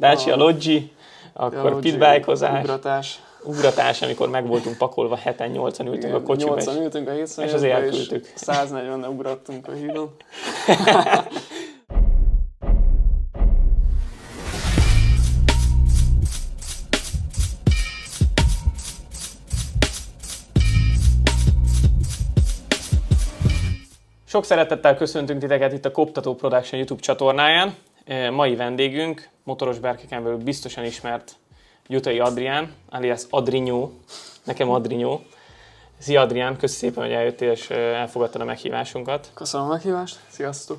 Dacia Loggi, akkor pitbike-ozás, ugratás. ugratás, amikor meg voltunk pakolva, heten, nyolcan ültünk a kocsiba, és 8 ültünk a hétszön, és azért elküldtük. 140 ugrottunk a hídon. Sok szeretettel köszöntünk titeket itt a Koptató Production YouTube csatornáján. E, Mai vendégünk, motoros berkeken belül biztosan ismert Jutai Adrián, alias Adrinyó, nekem Adrinyó. Szia Adrián, köszi szépen, hogy eljöttél és e, elfogadtad a meghívásunkat. Köszönöm a meghívást, sziasztok!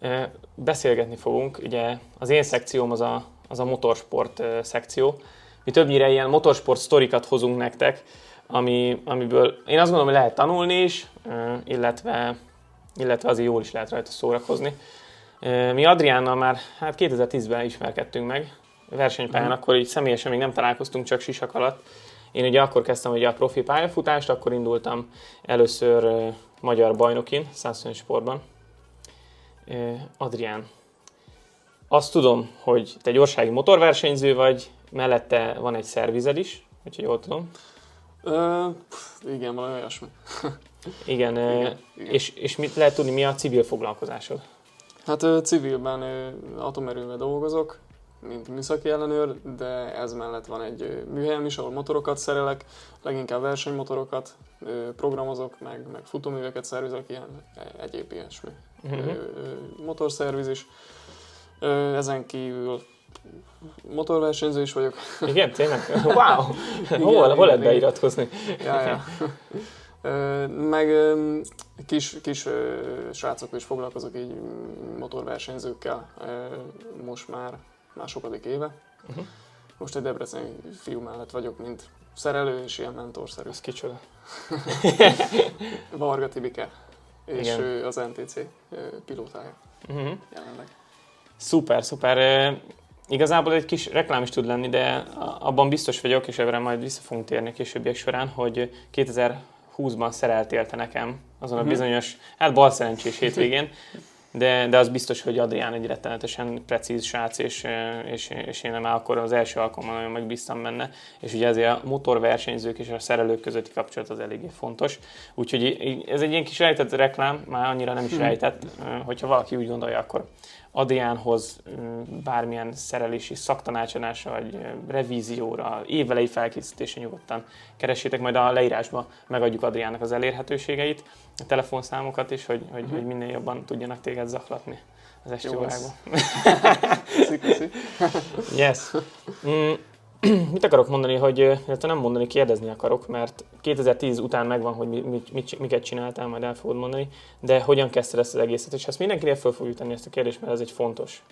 E, Beszélgetni fogunk, ugye az én szekcióm az a, az a motorsport szekció. Mi többnyire ilyen motorsport sztorikat hozunk nektek, ami, amiből én azt gondolom, hogy lehet tanulni is, illetve, illetve azért jól is lehet rajta szórakozni. Mi Adriánnal már hát 2010-ben ismerkedtünk meg, versenypályán, akkor így személyesen még nem találkoztunk, csak sisak alatt. Én ugye akkor kezdtem ugye a profi pályafutást, akkor indultam először e, magyar bajnokin, 120 sportban. E, Adrián, azt tudom, hogy te gyorsági motorversenyző vagy, mellette van egy szervized is, hogyha jól tudom. Ö, pff, igen, valami olyasmi. Igen, igen, Igen, igen. És, és mit lehet tudni, mi a civil foglalkozásod? Hát civilben atomerővel dolgozok, mint műszaki ellenőr, de ez mellett van egy műhelyem is, ahol motorokat szerelek, leginkább versenymotorokat, programozok, meg, meg futóműveket szervizek, ilyen e- egyéb ilyesmi. Mhm. Ö, ö, motorszerviz is. Ezen kívül motorversenyző is vagyok. Igen, tényleg? Wow! Igen, hol, hol lehet beiratkozni? ja, ja. meg kis, kis srácokkal is foglalkozok, így motorversenyzőkkel most már másokadik éve. Uh-huh. Most egy debreceni fiú mellett vagyok, mint szerelő és ilyen mentorszerű. Ez kicsoda. Varga Tibike, és Igen. az NTC pilótája uh-huh. jelenleg. Szuper, szuper. Igazából egy kis reklám is tud lenni, de abban biztos vagyok, és ebben majd vissza fogunk térni későbbiek során, hogy 2000 20-ban szereltélte nekem azon a mhm. bizonyos, hát balszerencsés hétvégén de, de az biztos, hogy Adrián egy rettenetesen precíz srác, és, és, és én már akkor az első alkalommal nagyon megbíztam benne, és ugye azért a motorversenyzők és a szerelők közötti kapcsolat az eléggé fontos. Úgyhogy ez egy ilyen kis rejtett reklám, már annyira nem is Mhm. rejtett, hogyha valaki úgy gondolja, akkor Adriánhoz bármilyen szerelési szaktanácsadásra, vagy revízióra, évelei felkészítése nyugodtan keressétek, majd a leírásba megadjuk Adriánnak az elérhetőségeit, a telefonszámokat is, hogy, hogy, Mhm. hogy minél jobban tudjanak téged zaklatni az esti Jó órákban. Yes. Mm, mit akarok mondani, hogy, illetve nem mondani, kérdezni akarok, mert 2010 után megvan, hogy mi, mit, mit, miket csináltál, majd el fogod mondani, de hogyan kezdted ezt az egészet, és ezt mindenkinél föl fogjuk tenni ezt a kérdést, mert ez egy fontos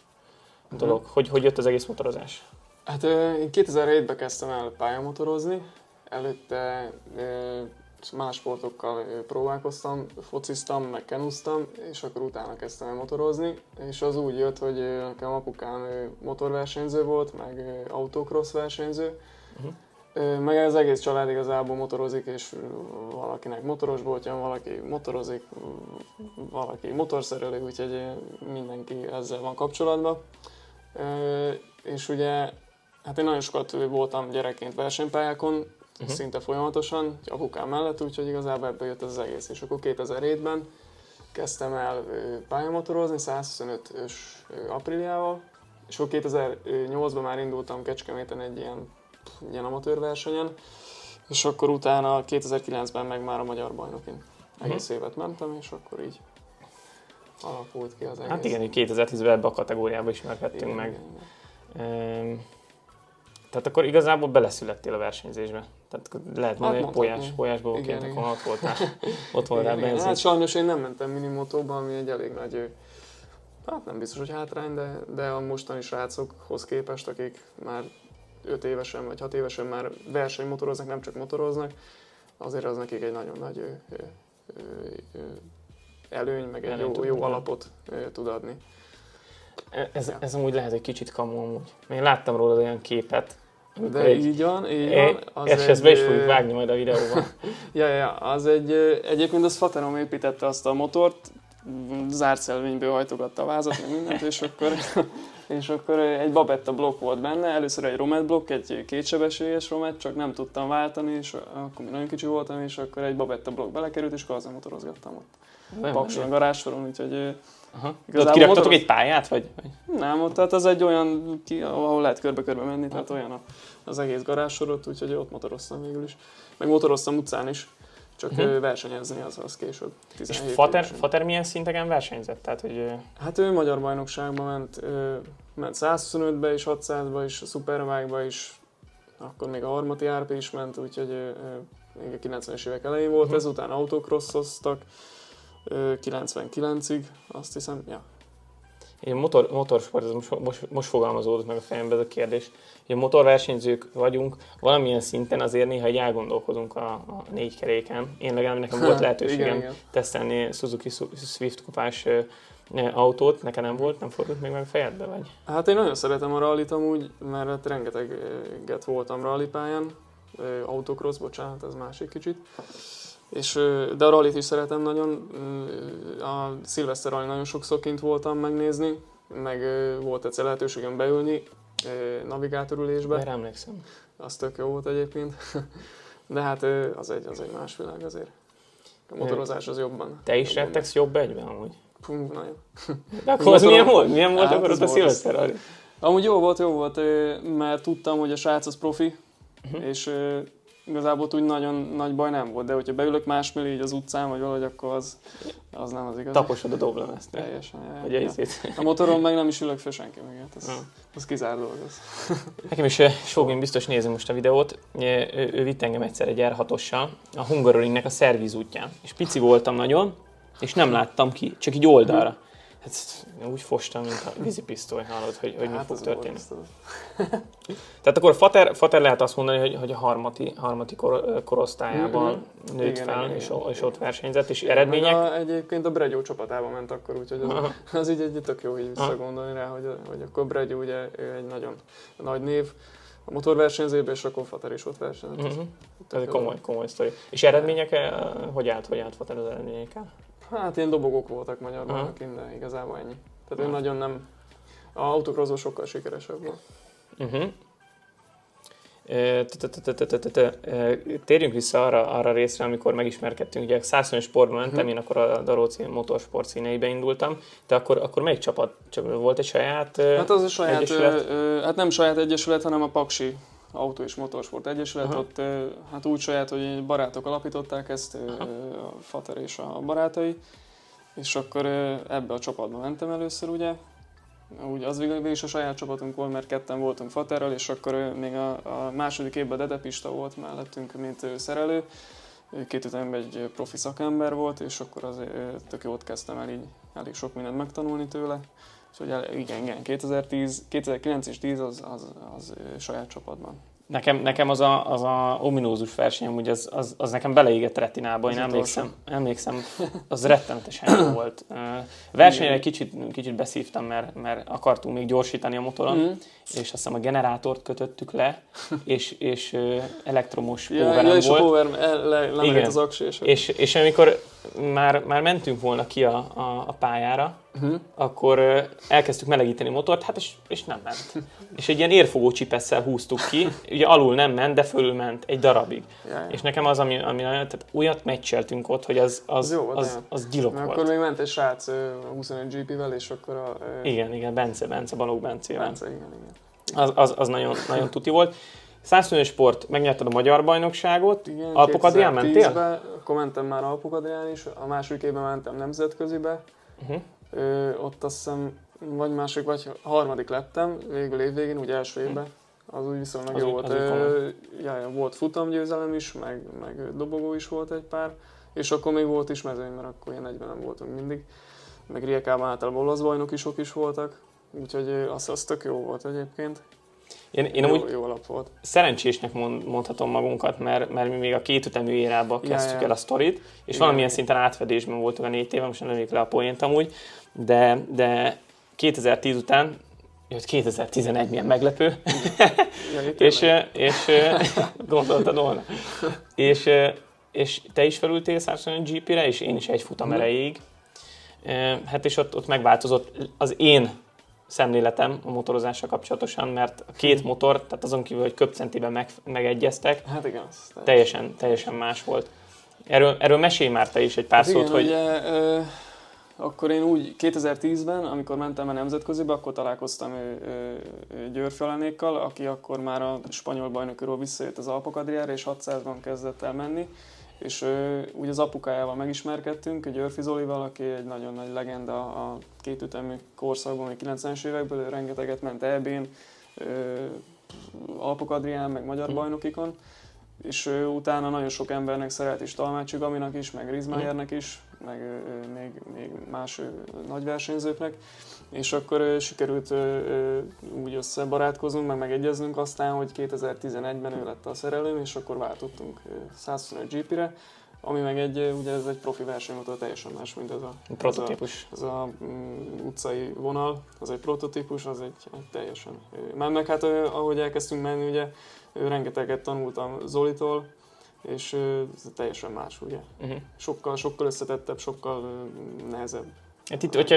dolog. Hogy, hogy jött az egész motorozás? Hát én 2007-ben kezdtem el pályamotorozni, előtte más sportokkal próbálkoztam, fociztam, meg kenuztam, és akkor utána kezdtem el motorozni, és az úgy jött, hogy nekem apukám motorversenyző volt, meg autocross versenyző. Ö, meg az egész család igazából motorozik, és valakinek motoros boltja, van, valaki motorozik, valaki motorszerelő, úgyhogy mindenki ezzel van kapcsolatban. És ugye, hát én nagyon sokat voltam gyerekként versenypályákon. Uh-huh. szinte folyamatosan, apukám mellett, úgyhogy igazából ebből jött az egész. És akkor 2007-ben kezdtem el pályamotorozni 125-ös ö, apríliával, és akkor 2008-ban már indultam Kecskeméten egy ilyen, ilyen amatőr versenyen, és akkor utána 2009-ben meg már a magyar bajnokin. Egész évet mentem, és akkor így alakult ki az egész. Hát igen, így 2010-ben ebbe a kategóriába ismerkedtünk Igen, meg. igen, igen. Ehm, Tehát akkor igazából beleszülettél a versenyzésbe. Tehát lehet mondani, hogy mondhatni. polyás, polyásból Hát Igen, akkor ott voltál, ott voltál Igen, benzin. Hát sajnos én nem mentem minimotóba, ami egy elég nagy, hát nem biztos, hogy hátrány, de, de a mostani srácokhoz képest, akik már 5 évesen vagy 6 évesen már versenymotoroznak, nem csak motoroznak, azért az nekik egy nagyon nagy ö, ö, ö, előny, meg egy Előny jó, jó alapot ö, tud adni. Ez, Ja. ez amúgy lehet egy kicsit kamu amúgy. Én láttam róla olyan képet. De egy, így van, így egy, van. Az és ezt be is fogjuk vágni majd a videóban. Ja, ja, az egy, egyébként az Faterom építette azt a motort, zárt szelvényből hajtogatta a vázat, meg mindent, és akkor és akkor egy Babetta blokk volt benne, először egy Romet blokk, egy kétsebességes Romet, csak nem tudtam váltani, és akkor még nagyon kicsi voltam, és akkor egy Babetta blokk belekerült, és akkor motorozgattam ott. Pakson, a garázsoron, úgyhogy Aha. Ott kiraktatok motor... egy pályát, vagy? Nem, ott tehát az egy olyan, ki, ahol lehet körbe-körbe menni, tehát olyan a, az egész garázsorot, úgyhogy ott motoroztam végül is. Meg motoroztam utcán is, csak uh-huh. versenyezni az, az később. És Fater, Fater milyen szinteken versenyzett? Tehát, hogy... Hát ő magyar bajnokságban ment, ment 125-be és 600-ba is, a Superbike-ba is, akkor még a harmati RP is ment, úgyhogy még a 90-es évek elején volt, uh-huh. ezután autocrossoztak, 99-ig, azt hiszem, ja. Én motor, motorsport, ez most, most, most fogalmazódott meg a fejembe ez a kérdés. Hogy motorversenyzők vagyunk, valamilyen szinten azért néha egy elgondolkozunk a, a négy keréken. Én legalább nekem volt lehetőségem igen, igen. tesztelni Suzuki Swift kupás autót, nekem nem volt, nem fordult még meg fejedbe, vagy? Hát én nagyon szeretem a rallit amúgy, mert hát rengeteget voltam rallipályán, autocross, bocsánat, ez másik kicsit. És, de a rallit is szeretem nagyon. A Szilveszter rally nagyon sokszor kint voltam megnézni, meg volt egyszer lehetőségem beülni navigátorülésbe. Erre emlékszem. Az tök jó volt egyébként. De hát az egy, az egy más világ azért. A motorozás az jobban. Te is rettegsz jobb egyben amúgy? Pum, nagyon. De akkor az milyen volt? Milyen volt hát akkor ott a Szilveszter rally? Amúgy jó volt, jó volt, mert tudtam, hogy a srác az profi, uh-huh. és igazából úgy nagyon nagy baj nem volt, de hogyha beülök másmilli így az utcán, vagy valahogy, akkor az, az nem az igaz. Taposod a doblam ezt. Teljesen. Hogy ja. A motoron meg nem is ülök fel senki meg, hát ez, az kizár dolog. Az. Nekem is eh, Sogin biztos nézi most a videót, ő, ő vitt engem egyszer egy r a Hungaroringnek a szerviz útján. És pici voltam nagyon, és nem láttam ki, csak így oldalra. Hát úgy fostam, mint a vízipisztoly, hallod, hogy, hogy hát mi fog történni. Tehát akkor Fater, Fater lehet azt mondani, hogy, hogy a harmati, harmati kor, korosztályában mm-hmm. nőtt igen, fel, igen, és, igen. és ott versenyzett, és igen, eredmények? A, egyébként a Bregyó csapatában ment akkor, úgyhogy az, az így egy tök jó így visszagondolni rá, hogy, hogy akkor Bregyó ugye ő egy nagyon nagy név, a motorversenyzőben, és akkor Fater is ott versenyzett. Mm-hmm. Ez egy komoly, komoly sztori. És eredmények, eh, hogy állt, hogy állt Fater az eredményekkel? Hát ilyen dobogók voltak magyar bajnokin, de igazából ennyi. Tehát ő nagyon nem... A autocrossban sokkal sikeresebb volt. Térjünk vissza arra, arra részre, amikor megismerkedtünk. Ugye 120 sportban mentem, uh-huh. én akkor a Daróci motorsport színeibe indultam. De akkor, akkor melyik csapat? Csak volt egy saját Hát az a saját, ö, hát nem saját egyesület, hanem a Paksi Autó és Motorsport Egyesület, Aha. ott hát úgy saját, hogy barátok alapították ezt, Aha. a Fater és a barátai, és akkor ebbe a csapatba mentem először, ugye, úgy az végül is a saját csapatunk volt, mert ketten voltunk Faterral, és akkor még a, a második évben Dede Pista volt mellettünk, mint szerelő, két után egy profi szakember volt, és akkor az tök jót kezdtem el így elég sok mindent megtanulni tőle. Úgyhogy igen, igen, 2010, 2009 és 10 az, az, az, saját csapatban. Nekem, nekem az, a, az a ominózus verseny, úgy az, az, az nekem beleégett retinába, én emlékszem, emlékszem, az rettenetesen volt. Versenyre kicsit, kicsit beszívtam, mert, mert akartunk még gyorsítani a motoron, mm. és azt hiszem a generátort kötöttük le, és, és elektromos ja, ja, és volt. a power le, az aksi. És, és, és amikor már, már mentünk volna ki a, a, a pályára, uh-huh. akkor elkezdtük melegíteni a motort, hát és, és nem ment. és egy ilyen érfogó csipesszel húztuk ki, ugye alul nem ment, de fölül ment egy darabig. Jaj. És nekem az, ami, ami tehát újat meccseltünk ott, hogy az, az, az, jó, az, az, az gyilok volt. Akkor még ment egy srác 21 GP-vel, és akkor a... Igen, igen, Bence, Bence, Balogh Bence. Bence, igen, igen. Az, az, az nagyon, nagyon tuti volt. 125 sport, megnyerted a magyar bajnokságot, Igen, Alpok Adrián mentél? Akkor mentem már Alpok Adrián is, a második évben mentem nemzetközibe, uh-huh. Ö, ott azt hiszem vagy második, vagy harmadik lettem, végül évvégén, úgy első évben. Az úgy viszonylag az jó volt. Ö, ja, ja, volt futamgyőzelem is, meg, meg dobogó is volt egy pár, és akkor még volt is mezőny, mert akkor ilyen 40 nem voltunk mindig. Meg Riekában általában olasz bajnokisok is voltak, úgyhogy az, az tök jó volt egyébként. Én, én jó, amúgy jó alap volt. szerencsésnek mond, mondhatom magunkat, mert, mert mi még a két ütemű érába kezdtük ja, ja. el a sztorit, és Igen. valamilyen szinten átfedésben voltunk a négy éve, most nem le a poént amúgy, de, de 2010 után jött 2011, milyen meglepő, ja, és, és gondoltad volna. és, és te is felültél 125 GP-re, és én is egy futam erejéig. Hát és ott, ott megváltozott az én szemléletem a motorozással kapcsolatosan, mert a két motor, tehát azon kívül, hogy köpcentiben meg, megegyeztek, Hát igen, teljesen, teljesen más volt. Erről, erről mesélj már te is egy pár Hát szót, igen, hogy... ugye, ö, akkor én úgy 2010-ben, amikor mentem a nemzetközibe, akkor találkoztam ő, ő, ő Györfi Alanékkal, aki akkor már a spanyol bajnokról visszajött az Alpok Adriára, és 600-ban kezdett el menni. És ő, úgy az apukájával megismerkedtünk, Györfi Zolival, aki egy nagyon nagy legenda a kétütemű korszakban, még 90-es évekből, ő rengeteget ment EB-n, Alpok Adrián, meg magyar Hm. bajnokikon és ő utána nagyon sok embernek szeret is, Talmácsi Gaminak is, meg Rizmájernek is, meg még, még más nagy versenyzőknek, és akkor sikerült úgy összebarátkozunk, meg megegyeznünk aztán, hogy 2011-ben ő lett a szerelőm, és akkor váltottunk ö, 125 GP-re, ami meg egy, ugye ez egy profi versenymotor, teljesen más, mint ez a, Prototípus. ez a mm, utcai vonal, az egy prototípus, az egy, egy teljesen... Már meg hát ahogy elkezdtünk menni, ugye rengeteget tanultam Zolitól, és ez teljesen más, ugye. Uh-huh. Sokkal, sokkal összetettebb, sokkal nehezebb. Hát itt, hogyha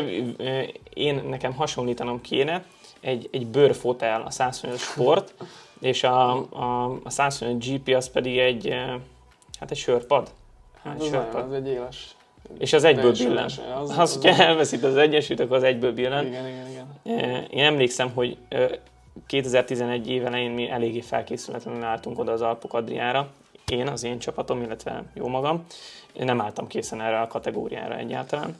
én nekem hasonlítanom kéne, egy, egy bőrfotel a 125 Sport, és a, a, a 125 GP az pedig egy, hát egy sörpad. Hát egy az, sörpad. az egy éles. És az egyből billen. verseny. Az, az, hogyha elveszít az egyesült, akkor az egyből billen. Igen, igen, igen. Én emlékszem, hogy ö, 2011 év elején mi eléggé felkészületlenül álltunk oda az Alpok Adriára. Én, az én csapatom, illetve jó magam. Én nem álltam készen erre a kategóriára egyáltalán.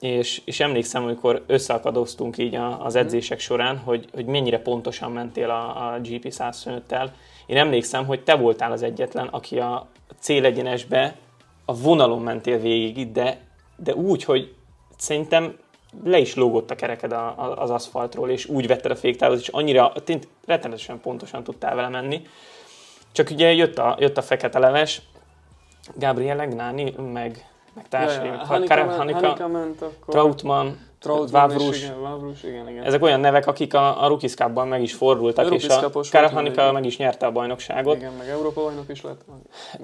És, és emlékszem, amikor összeakadoztunk így az edzések során, hogy, hogy mennyire pontosan mentél a, a GP 125-tel. Én emlékszem, hogy te voltál az egyetlen, aki a célegyenesbe a vonalon mentél végig, de, de úgy, hogy szerintem le is lógott a kereked a, a, az aszfaltról, és úgy vetted a féktávot, és annyira tény, rettenetesen pontosan tudtál vele menni. Csak ugye jött a, jött a fekete leves, Gabriele Gnani, meg, meg társai, Kare- ment, Hanika, Hanika ment akkor. Trautmann, Trautmann igen, igen, igen. ezek olyan nevek, akik a, a Rookies Cup-ban meg is fordultak, A és a Cup-os Kare volt Hanika mindegy. meg is nyerte a bajnokságot. Igen, meg Európa bajnok is lett.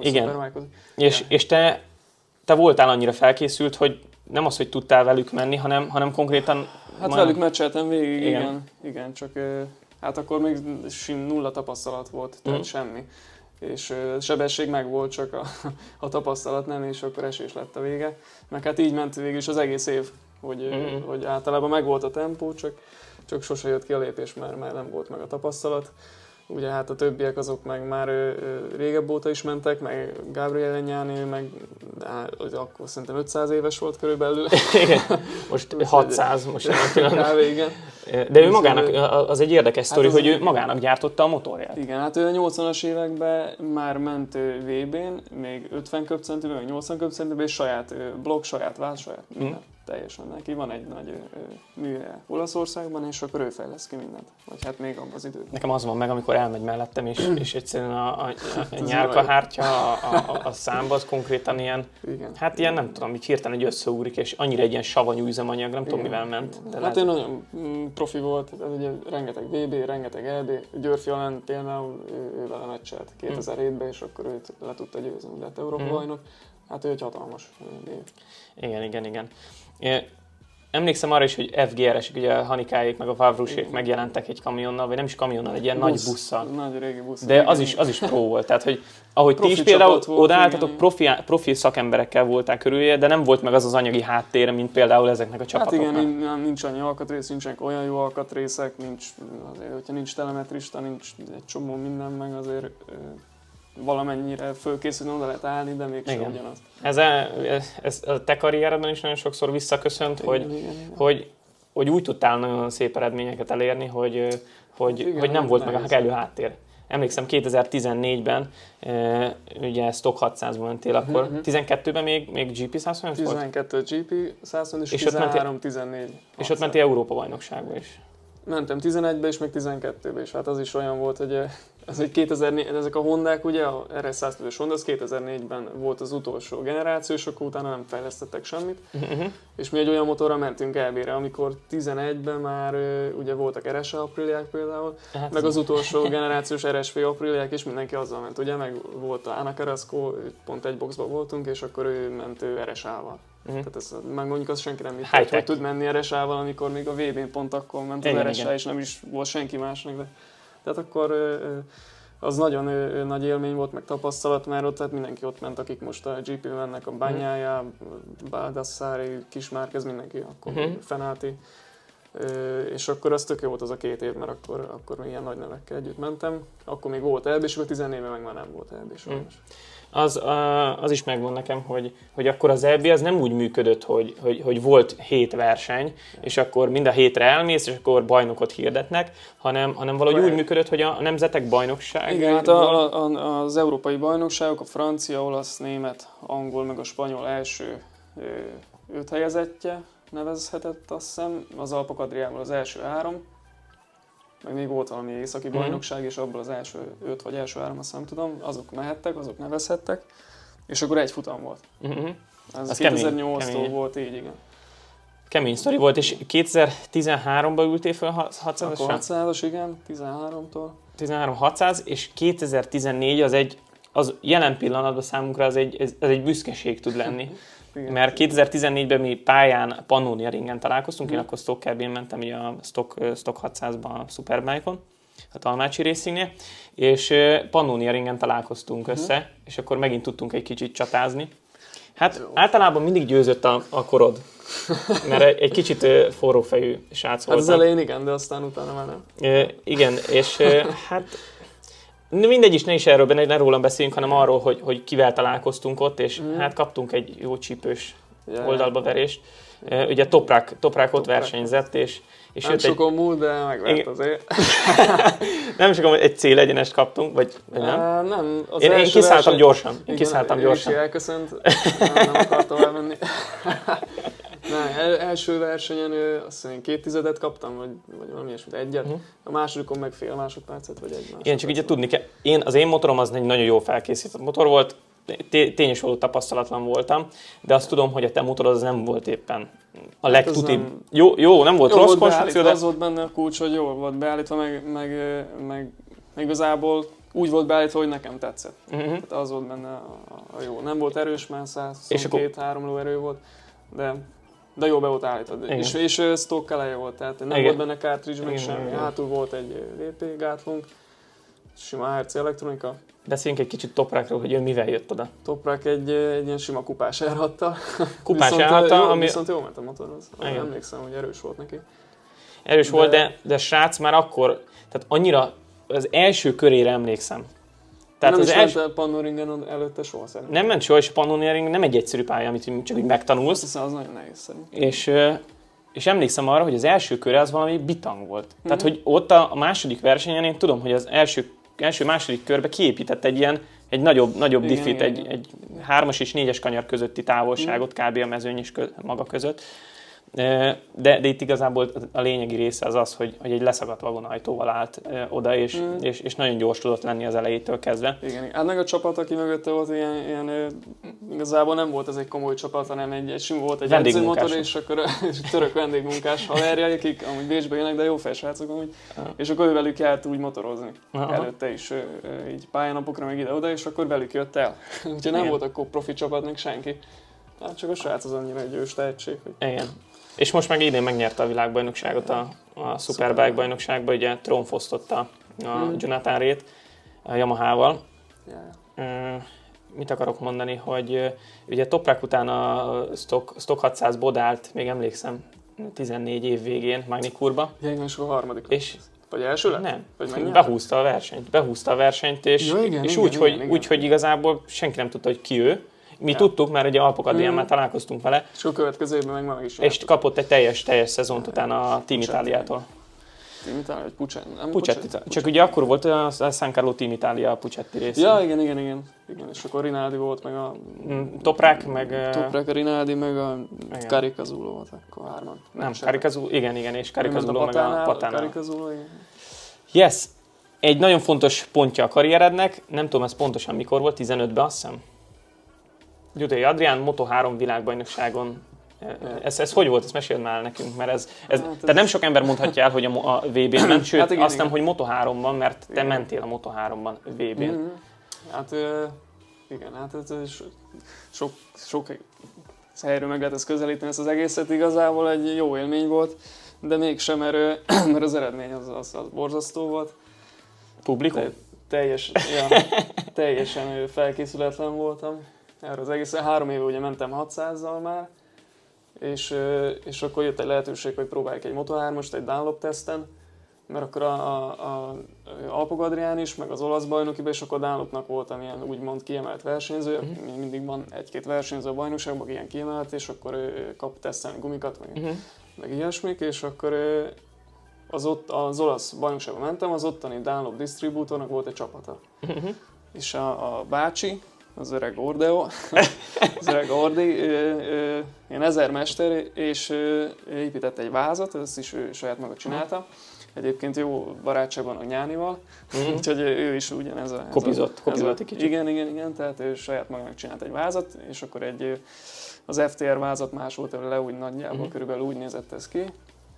Igen. És, Igen. és te, te voltál annyira felkészült, hogy nem az, hogy tudtál velük menni, hanem, hanem konkrétan... Hát majdnem- velük meccseltem végig, Igen. igen. igen. csak hát akkor még sim nulla tapasztalat volt, tehát Mhm. semmi. És sebesség meg volt, csak a, a tapasztalat nem, és akkor esés lett a vége. Meg hát így ment végül is az egész év, hogy, ö, Mhm. hogy általában meg volt a tempó, csak, csak sose jött ki a lépés, mert már nem volt meg a tapasztalat. Ugye hát a többiek azok meg már ö, ö, régebb óta is mentek, meg Gabriel Enyáni, ő meg hogy akkor szerintem 500 éves volt körülbelül. Igen, most 600, most. Kb. igen. De ő magának, az egy érdekes sztori, az hogy ő magának gyártotta a motorját. Igen, hát ő a 80-as években már ment VB-n, még 50 köbcentiben, meg 80 köbcentiben, és saját ő, blokk, saját váz, saját minden. Mhm. Teljesen neki van egy nagy műje Olaszországban, és akkor ő fejlesz ki mindent. Vagy hát még abban az időben. Nekem az van meg, amikor elmegy mellettem, és, és egyszerűen a, a, a az nyálkahártya, a, a, a számba, az konkrétan ilyen, Igen. hát ilyen nem tudom, így hirtelen egy összeúrik, és annyira egy ilyen savanyú üzemanyag, nem tudom Igen. mivel ment. De hát lehet- ő nagyon mm, profi volt, ez ugye rengeteg VB, rengeteg EB, Györfi Alán például ő, ő vele meccselt 2007-ben, és akkor őt le tudta győzni, de hát Európa bajnok. Hát ő egy hatalmas név. Igen, igen, igen. É, Emlékszem arra is, hogy FGR-esek, ugye a Hanikáék meg a Vavrusék megjelentek egy kamionnal, vagy nem is kamionnal, egy ilyen nagy busszal. Nagy régi busz. De az is, az is pro volt, tehát hogy ahogy ti Profi is például odaálltatok, profi, profi szakemberekkel voltál körülje, de nem volt meg az az anyagi háttér, mint például ezeknek a Hát csapatoknak. igen, nin- nincs annyi alkatrész, nincsenek olyan jó alkatrészek, nincs, azért, hogyha nincs telemetrista, nincs egy csomó minden, meg azért valamennyire fölkészülni oda lehet állni, de mégsem Igen. ugyanaz. Ez, ez, ez a te karrieredben is nagyon sokszor visszaköszönt, hogy, igen, igen, igen. hogy, hogy úgy tudtál nagyon szép eredményeket elérni, hogy, hogy, Igen, hogy nem volt meg a kellő háttér. Emlékszem 2014-ben, e, ugye Stock 600-ban mentél akkor, Mhm. 12-ben még, még GP 120 volt? 12 GP, 120 és, És ott mentél- 13, 14. És ott mentél Európa bajnokságba is. Mentem 11-be és meg 12-be is, hát az is olyan volt, hogy ez egy 2004, ezek a Hondák, ugye, a RS110-es Honda, az 2004-ben volt az utolsó generáció, és akkor utána nem fejlesztettek semmit. Uh-huh. És mi egy olyan motorra mentünk elbére, amikor 11-ben már ugye voltak RS Apriliák például, Hát meg az utolsó generációs RSV Apriliák, és mindenki azzal ment, ugye, meg volt a Ana Carrasco, pont egy boxban voltunk, és akkor ő ment ő RSA-val. Uh-huh. Tehát ez, meg mondjuk az senki nem hitt, hogy tud menni RSA-val, amikor még a VB-n pont akkor ment az Igen, RSA, igen. és nem is volt senki másnak. De, tehát akkor az nagyon nagy élmény volt, meg tapasztalat, mert ott tehát mindenki ott ment, akik most a GP mennek, a Bányája, Baldassari, Kismárkez, mindenki, akkor Mhm. uh-huh. Fenáti. És akkor az tök jó volt az a két év, mert akkor, akkor ilyen nagy nevekkel együtt mentem. Akkor még volt elb, és akkor 14 meg már nem volt elb, sajnos. Az, az is megvan nekem, hogy, hogy akkor az EB az nem úgy működött, hogy, hogy, hogy volt hét verseny, és akkor mind a hétre elmész, és akkor bajnokot hirdetnek, hanem, hanem valahogy Vagy- úgy működött, hogy a nemzetek bajnokság. Igen, hát a, a, a, az európai bajnokságok, a francia, olasz, német, angol, meg a spanyol első öt helyezettje nevezhetett, azt hiszem. Az Alpok Adriával az első három, meg még volt valami északi Mhm. bajnokság, és abból az első öt vagy első három, azt nem tudom, azok mehettek, azok nevezhettek, és akkor egy futam volt. Uh-huh. Ez Az kemény, 2008-tól kemény. volt így, igen. Kemény sztori volt, és 2013-ban ültél fel 600 Akkor 600-as, igen, 13-tól. 13 600, és 2014 az egy, az jelen pillanatban számunkra az egy, ez, ez egy büszkeség tud lenni. Igen. Mert 2014-ben mi pályán Pannonia ringen találkoztunk, én Mhm. akkor Stock Carbon mentem ugye a Stock, Stock 600-ban a Superbike-on, a Talmácsi Racingnél, és Pannonia ringen találkoztunk össze, és akkor megint tudtunk egy kicsit csatázni. Hát Jó. általában mindig győzött a, a korod, mert egy, kicsit forrófejű srác Hát az voltam. elején igen, de aztán utána már nem. Ö, igen, és hát mindegy is, ne is erről, ne, ne rólam beszéljünk, hanem arról, hogy, hogy kivel találkoztunk ott, és Mhm. hát kaptunk egy jó csípős Ja, oldalba verést. Ö, Ugye Toprák, Toprák ott Toprák. versenyzett, és, és Nem egy, sokon múlt, de megvert Igen. azért. nem sokan, egy célegyenest kaptunk, vagy, vagy nem? Á, nem. Az Én, én kiszálltam verseny- gyorsan, én Igen, kiszálltam gyorsan. Is elköszönt, nem, nem akart tovább menni. Nem, el, első versenyen ő, azt hiszem én két tizedet kaptam, vagy, vagy valami ilyesmit, egyet. Mhm. A másodikon meg fél másodpercet, vagy egy másodpercet. Igen, csak ugye tudni kell, én, az én motorom az egy nagyon jó felkészített motor volt, té- tényes való tapasztalatlan voltam, de azt tudom, hogy a te motorod az nem volt éppen a legtutibb. nem- Jó, jó, nem volt Jó rossz volt konstrukció, de az volt benne a kulcs, hogy jól volt beállítva, meg, meg, meg, meg igazából úgy volt beállítva, hogy nekem tetszett. Mhm. Tehát az volt benne a, a jó. Nem volt erős, már És akkor- 122-3 ló erő volt, de, de jó be volt. Igen. És, és stock eleje volt, tehát nem Igen. volt benne cartridge, meg semmi. igen. Hátul volt egy VP gátlunk, sima HRC elektronika, Beszéljünk egy kicsit Toprákról, hogy ő mivel jött oda. Toprak egy, egy ilyen sima kupás elhattal. Kupás viszont, jó, ami Viszont jó ment a motorhoz. Igen. Emlékszem, hogy erős volt neki. erős de- volt, de, de srác már akkor, tehát annyira az első körére emlékszem. Tehát nem az is első, ment el Pannoringen előtte soha szerintem. nem ment soha, és a Pannoniering nem egy egyszerű pálya, amit csak úgy Azt megtanulsz. hiszem, az nagyon nehéz szerintem. És, és emlékszem arra, hogy az első köre az valami bitang volt. Mhm. Tehát, hogy ott a, második versenyen én tudom, hogy az első, első második körbe kiépített egy ilyen, egy nagyobb, nagyobb Igen, diffit, igen, egy, igen. egy hármas és négyes kanyar közötti távolságot kb. a mezőny és kö, maga között. De, de itt igazából a lényegi része az az, hogy, hogy egy leszakadt vagonajtóval állt oda, és, Mm. és, és nagyon gyors tudott lenni az elejétől kezdve. Igen, hát meg a csapat, aki mögötte volt, ilyen, ilyen igazából nem volt ez egy komoly csapat, hanem egy, egy sima volt egy edzőmotor, és akkor és török vendégmunkás haverja, akik amúgy Bécsbe jönnek, de jó fejsrácok amúgy, és akkor ő velük járt úgy motorozni. Aha. Előtte is így pályanapokra, meg ide-oda, és akkor velük jött el. Úgyhogy nem Igen. volt akkor profi csapatnak senki. Hát csak a srác az annyira egy ős tehetség, hogy Igen. És most meg idén megnyerte a világbajnokságot a, a Superbike bajnokságban, ugye trónfosztotta a Mm. Jonathan Rét a Yamaha-val. yeah. Mit akarok mondani, hogy ugye Toprak után a Stock, Stock 600 bodált, még emlékszem, 14 év végén Magnikurba, Ja, igen, és a harmadik. és Vagy első lett? nem, Vagy megnyert? behúzta a versenyt, behúzta a versenyt, és, Ja, igen, és igen, úgy, igen, hogy, igen. úgy, hogy igazából senki nem tudta, hogy ki ő. Mi Ja. tudtuk, mert ugye Alpokadélyán Mm. már találkoztunk vele, És a következő évben meg meg is és kapott egy teljes, teljes szezont utána a Team Puccetti. Itáliától. Team Italia, vagy Puccetti? Nem Puccetti, csak ugye akkor volt a San Carlo Team Italia a Puccetti rész. Ja, igen, igen, igen. igen. És akkor Rinaldi volt, meg a Mm, Toprák, meg... Toprák, a Rinaldi, meg a Igen. Caricazulo volt akkor hárman. Nem, se- Karikazulo, igen, igen, és Karikazulo meg a Patánál, Patánál. Caricazulo, igen. Yes, egy nagyon fontos pontja a karrierednek, nem tudom ez pontosan mikor volt, 15-ben azt hiszem. Gyutai Adrián Moto3 világbajnokságon ez, ez hogy volt? Ezt meséld már nekünk, mert ez, ez, Hát ez- tehát nem sok ember mondhatja el, hogy a, a VB-n ment, sőt Hát igen, azt nem, hogy Moto3-ban, mert te Igen. mentél a Moto3-ban VB-n. Mhm. Hát igen, hát ez, so- sok, sok helyről meg lehet ezt közelíteni ezt az egészet, igazából egy jó élmény volt, de mégsem, mert, mert az eredmény az, az, az borzasztó volt. Publikum? Te, teljes, ja, teljesen felkészületlen voltam erre az egészen. Három éve ugye mentem 600-zal már, és, és akkor jött egy lehetőség, hogy próbáljuk egy Moto3-ost egy Dunlop teszten, mert akkor a, a, a Alpog Adrián is, meg az olasz bajnokiban, és akkor Dunlopnak voltam ilyen úgymond kiemelt versenyző, uh-huh. mindig van egy-két versenyző a bajnokságban, ilyen kiemelt, és akkor ő kap tesztelni gumikat, meg, uh-huh. meg ilyesmik, és akkor az, ott, az olasz bajnokságban mentem, az ottani Dunlop distribútornak volt egy csapata. Uh-huh. És a, a bácsi, az öreg Ordeo, az öreg Ordi, ő, ő, ilyen ezermester, és ő épített egy vázat, ezt is ő saját maga csinálta. Egyébként jó barátságban a Nyánival, mm-hmm. úgyhogy ő is ugyanez a... Kopizott, ez kopizott egy kicsit. Igen, igen, igen, tehát ő saját magának csinált egy vázat, és akkor egy az FTR vázat másolt le úgy nagyjából, mm-hmm. körülbelül úgy nézett ez ki,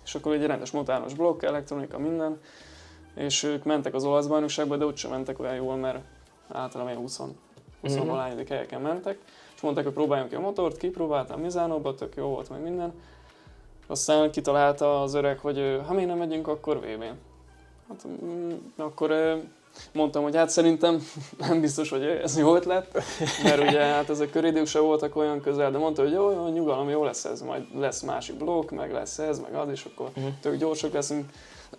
és akkor egy rendes motános blokk, elektronika, minden, és ők mentek az olasz bajnokságba, de ott sem mentek olyan jól, mert általában 20 20 mm-hmm. valányodik helyeken mentek, és mondták, hogy próbáljunk ki a motort, kipróbáltam Mizánóba, tök jó volt, meg minden. Aztán kitalálta az öreg, hogy ha mi nem megyünk, akkor VB-n. Hát, mm, akkor mondtam, hogy hát szerintem nem biztos, hogy ez jó ötlet, mert ugye hát ezek köridők se voltak olyan közel, de mondta, hogy jó, jó nyugalom, jó lesz ez, majd lesz másik blokk, meg lesz ez, meg az, és akkor uh-huh. tök gyorsak leszünk.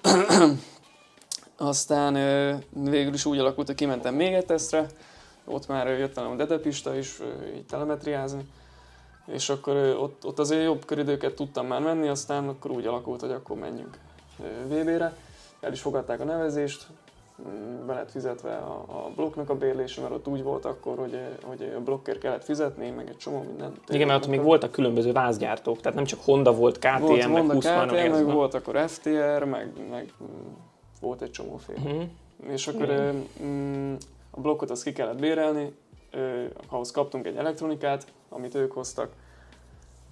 Aztán végül is úgy alakult, hogy kimentem még egy tesztre, ott már jött a Dedepista is így telemetriázni, és akkor ott, ott azért jobb köridőket tudtam már menni, aztán akkor úgy alakult, hogy akkor menjünk VB-re. El is fogadták a nevezést, mm, be lett fizetve a, a blokknak a bérlése, mert ott úgy volt akkor, hogy, hogy a blokkért kellett fizetni, meg egy csomó minden. Igen, mert ott még voltak különböző vázgyártók, tehát nem csak Honda volt, KTM, volt, meg Honda, 20 KTM, meg volt akkor FTR, meg, meg volt egy csomó fél. Uh-huh. És akkor mm, a blokkot azt ki kellett bérelni, ahhoz kaptunk egy elektronikát, amit ők hoztak,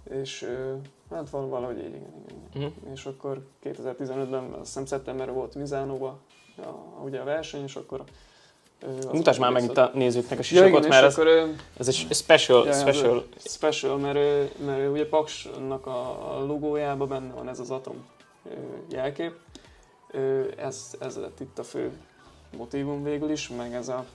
és hát valahogy így, igen, igen. Uh-huh. És akkor 2015-ben, azt hiszem szeptemberben volt Mizánóba a, ugye a verseny, és akkor Mutasd már meg itt a nézőknek a sisakot, ja, igen, mert ez, akkor, ez egy special, ja, special. special, mert, mert ugye Paksnak a logójában benne van ez az atom jelkép. Ez, ez lett itt a fő motivum végül is, meg ez a...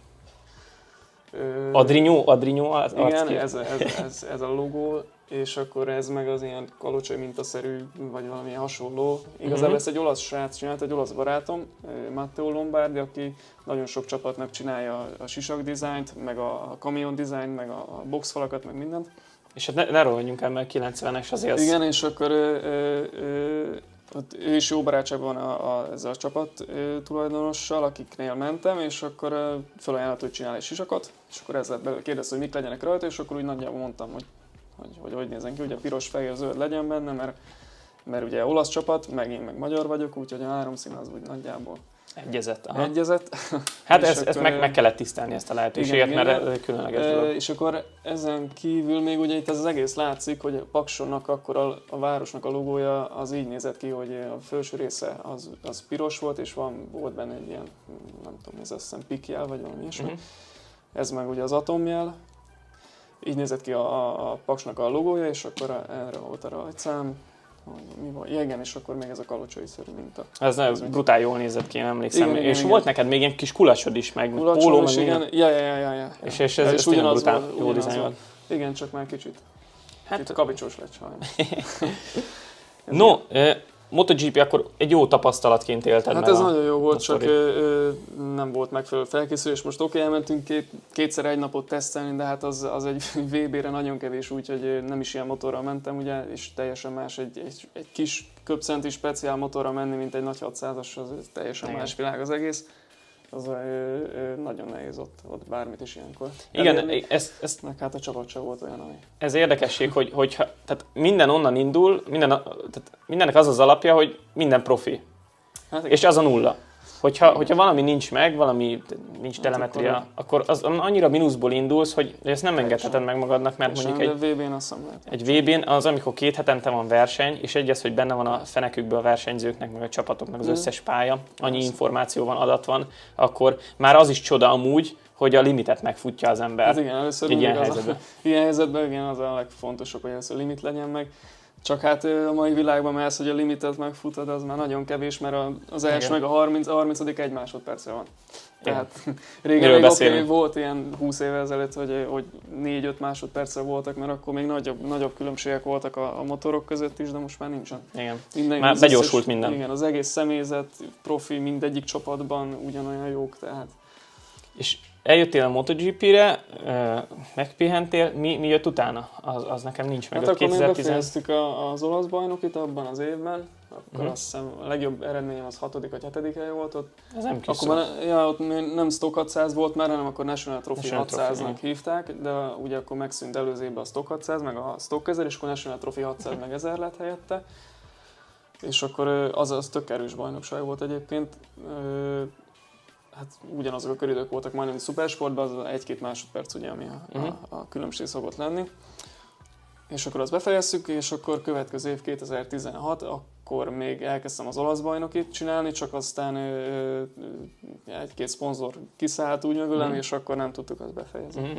Ö, Adrinyó, Adrinyó az Igen, ez, ez, ez, ez, a logó, és akkor ez meg az ilyen kalocsai mintaszerű, vagy valami hasonló. Igazából uh-huh. ezt egy olasz srác csinált, egy olasz barátom, Matteo Lombardi, aki nagyon sok csapatnak csinálja a sisak dizájnt, meg a kamion dizájnt, meg a boxfalakat, meg mindent. És hát ne, ne rohanjunk el, mert 90-es azért. Az... Igen, és akkor ö, ö, ö, ott ő is jó barátságban a, a, ezzel a csapat ö, tulajdonossal, akiknél mentem, és akkor ö, felajánlott, hogy csinál egy sisakot, és akkor ez lett belőle, kérdezte, hogy mik legyenek rajta, és akkor úgy nagyjából mondtam, hogy hogy hogy, hogy nézzen ki, ugye piros, fehér, zöld legyen benne, mert, mert ugye olasz csapat, meg én meg magyar vagyok, úgyhogy a három szín az úgy nagyjából Egyezett. Aha. Egyezett. Hát ezt, ezt meg, meg kellett tisztelni ezt a lehetőséget, igen, mert igen, ez különleges e, dolog. És akkor ezen kívül még ugye itt az egész látszik, hogy a Paksonnak akkor a, a városnak a logója az így nézett ki, hogy a felső része az, az piros volt, és van, volt benne egy ilyen, nem tudom, ez azt hiszem pikjel, vagy valami ilyesmi. Uh-huh. Ez meg ugye az atomjel, így nézett ki a, a, a Paksnak a logója, és akkor erre volt a rajtszám, mi van, ja, igen, és akkor még ez a kalocsai szerű minta. Ez, nem, ez brutál jól nézett ki, emlékszem. Igen, és igen, volt igen. neked még ilyen kis kulacsod is, meg póló, meg igen. Ja, ja, ja, ja, ja. És, és ez, ez, ez brutál, volt, jó dizájn volt. Igen, csak már kicsit. Hát, Kicsit kavicsos lett sajnos. no, MotoGP akkor egy jó tapasztalatként élted Hát ez a nagyon jó volt, csak ö, nem volt megfelelő felkészülés. Most oké, okay, elmentünk két, kétszer egy napot tesztelni, de hát az, az egy VB-re nagyon kevés, úgyhogy nem is ilyen motorral mentem, ugye, és teljesen más egy, egy, egy kis köpcenti speciál motorra menni, mint egy nagy 600-as, az teljesen Igen. más világ az egész az ö, ö, nagyon nehéz ott, ott bármit is ilyenkor. Igen, Elérni, ez, ez, meg hát a csapat sem volt olyan, ami... Ez érdekesség, hogy, hogy tehát minden onnan indul, minden, tehát mindennek az az alapja, hogy minden profi. Hát és az a nulla. Hogyha, hogyha valami nincs meg, valami nincs hát telemetria, akkor, akkor az annyira mínuszból indulsz, hogy ezt nem engedheted meg magadnak, mert mondjuk egy, VB-n azt egy VB-n az, amikor két hetente van verseny, és egy az, hogy benne van a fenekükből a versenyzőknek, meg a csapatoknak az összes pálya, annyi információ van, adat van, akkor már az is csoda amúgy, hogy a limitet megfutja az ember. Hát igen, először ilyen az helyzetben. A, ilyen helyzetben igen, az a legfontosabb, hogy először limit legyen meg. Csak hát a mai világban már ez, hogy a limitet megfutod, az már nagyon kevés, mert az első Igen. meg a 30, a 30 egy másodperce van. Tehát régen Miről még oké, volt ilyen 20 évvel ezelőtt, hogy, hogy 4-5 másodperce voltak, mert akkor még nagyobb, nagyobb különbségek voltak a, a motorok között is, de most már nincsen. Igen. Minden, Már begyorsult minden. Igen, az egész személyzet, profi, mindegyik csapatban ugyanolyan jók, tehát És eljöttél a MotoGP-re, megpihentél, mi, mi jött utána? Az, az nekem nincs meg. Hát akkor még 2010 befejeztük a, az olasz bajnokit abban az évben, akkor uh-huh. azt hiszem a legjobb eredményem az hatodik vagy hetedik hely volt ott. Ez nem kis Akkor már, ja, ott nem Stock 600 volt már, hanem akkor National Trophy National Trophy, 600-nak hívták, de ugye akkor megszűnt előző évben a Stock 600, meg a Stock 1000, és akkor National Trophy 600 meg 1000 lett helyette. És akkor az, az tök erős bajnokság volt egyébként. Hát ugyanazok a köridők voltak majdnem, mint szupersportban, az egy-két másodperc ugye, ami a, Mhm. a, a különbség szokott lenni. És akkor azt befejezzük, és akkor következő év 2016, akkor még elkezdtem az olasz bajnokit csinálni, csak aztán ö, egy-két szponzor kiszállt úgy mögülem, Mhm. és akkor nem tudtuk azt befejezni. Mhm.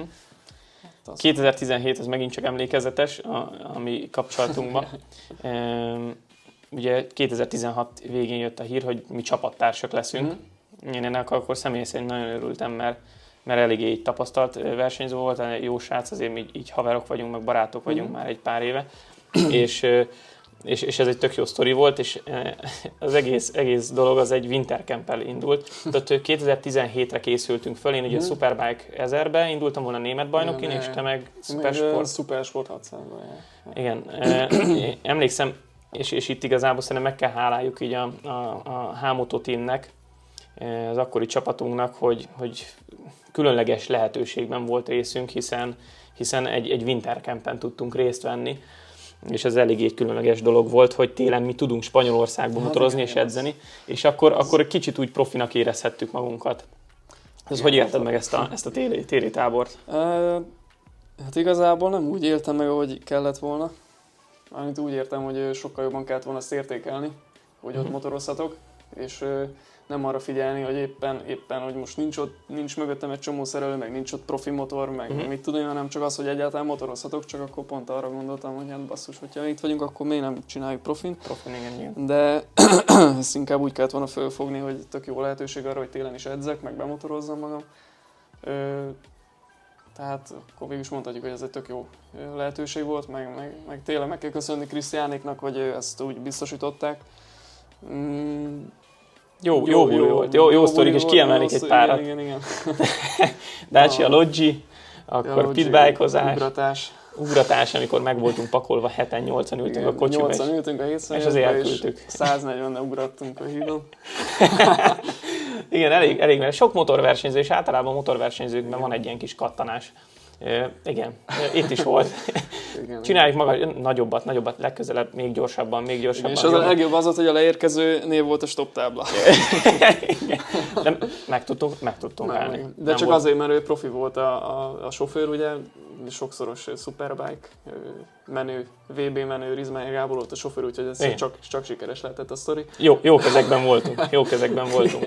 Hát az- 2017 az megint csak emlékezetes a, a mi kapcsolatunkban. Ugye 2016 végén jött a hír, hogy mi csapattársak leszünk. Mhm. Én ennek akkor személy szerint nagyon örültem, mert, mert eléggé így tapasztalt versenyző volt, egy jó srác, azért mi így, így haverok vagyunk, meg barátok vagyunk Mhm. már egy pár éve. és, és, és ez egy tök jó sztori volt, és az egész, egész dolog az egy wintercamp indult. Tehát ö, 2017-re készültünk föl, én ugye a Mhm. Superbike 1000-be indultam volna német bajnokin, és te meg Supersport Supersport 600 -ban, ja. igen, emlékszem, és, és itt igazából szerintem meg kell háláljuk így a, a, a Hámotó teamnek, az akkori csapatunknak, hogy, hogy különleges lehetőségben volt részünk, hiszen, hiszen egy, egy wintercampen tudtunk részt venni, és ez eléggé egy különleges dolog volt, hogy télen mi tudunk Spanyolországban Hát motorozni és edzeni, és akkor, akkor egy kicsit úgy profinak érezhettük magunkat. Ez hogy ez élted meg ezt a, ezt a téli, téli tábort? Hát igazából nem úgy éltem meg, ahogy kellett volna. Amit úgy értem, hogy sokkal jobban kellett volna ezt értékelni, hogy ott Mhm. motorozhatok, és nem arra figyelni, hogy éppen, éppen hogy most nincs ott, nincs mögöttem egy csomó szerelő, meg nincs ott profi motor, meg Mhm. mit tudom, hanem csak az, hogy egyáltalán motorozhatok, csak akkor pont arra gondoltam, hogy hát basszus, hogyha itt vagyunk, akkor miért nem csináljuk profin. Profin, igen, igen. De ezt inkább úgy kellett volna fölfogni, hogy tök jó lehetőség arra, hogy télen is edzek, meg bemotorozzam magam. Ö, tehát akkor végül is mondhatjuk, hogy ez egy tök jó lehetőség volt, meg, meg, meg tényleg meg kell köszönni Krisztiánéknak, hogy ezt úgy biztosították. Mm, Jó, jó, jó, jó, volt, jó, jó, sztorik, buli és kiemelnék jó egy párat. Igen, igen, Dacia Ah. Loggi, akkor Ja, pitbike-ozás, Ugratás. ugratás, amikor meg voltunk pakolva, 7-8-an ültünk Igen, a kocsiba, 80 és ültünk a 7 és azért elküldtük. 140 ugrattunk a hídon. igen, elég, elég, mert sok motorversenyző, és általában motorversenyzőkben Igen. van egy ilyen kis kattanás. E, igen, itt is volt. Igen, Csináljuk maga nagyobbat, nagyobbat, legközelebb, még gyorsabban, még gyorsabban. És az a legjobb az volt, hogy a leérkező név volt a stop tábla. Igen. De meg tudtunk, meg tudtunk Nem, állni. igen. De Nem csak volt- azért, mert ő profi volt a, a, a sofőr, ugye, sokszoros Superbike menő, VB menő, Rizmányi Gábor volt a sofőr, úgyhogy ez Igen. csak, csak sikeres lehetett a sztori. Jó, jó kezekben voltunk, jó kezekben voltunk.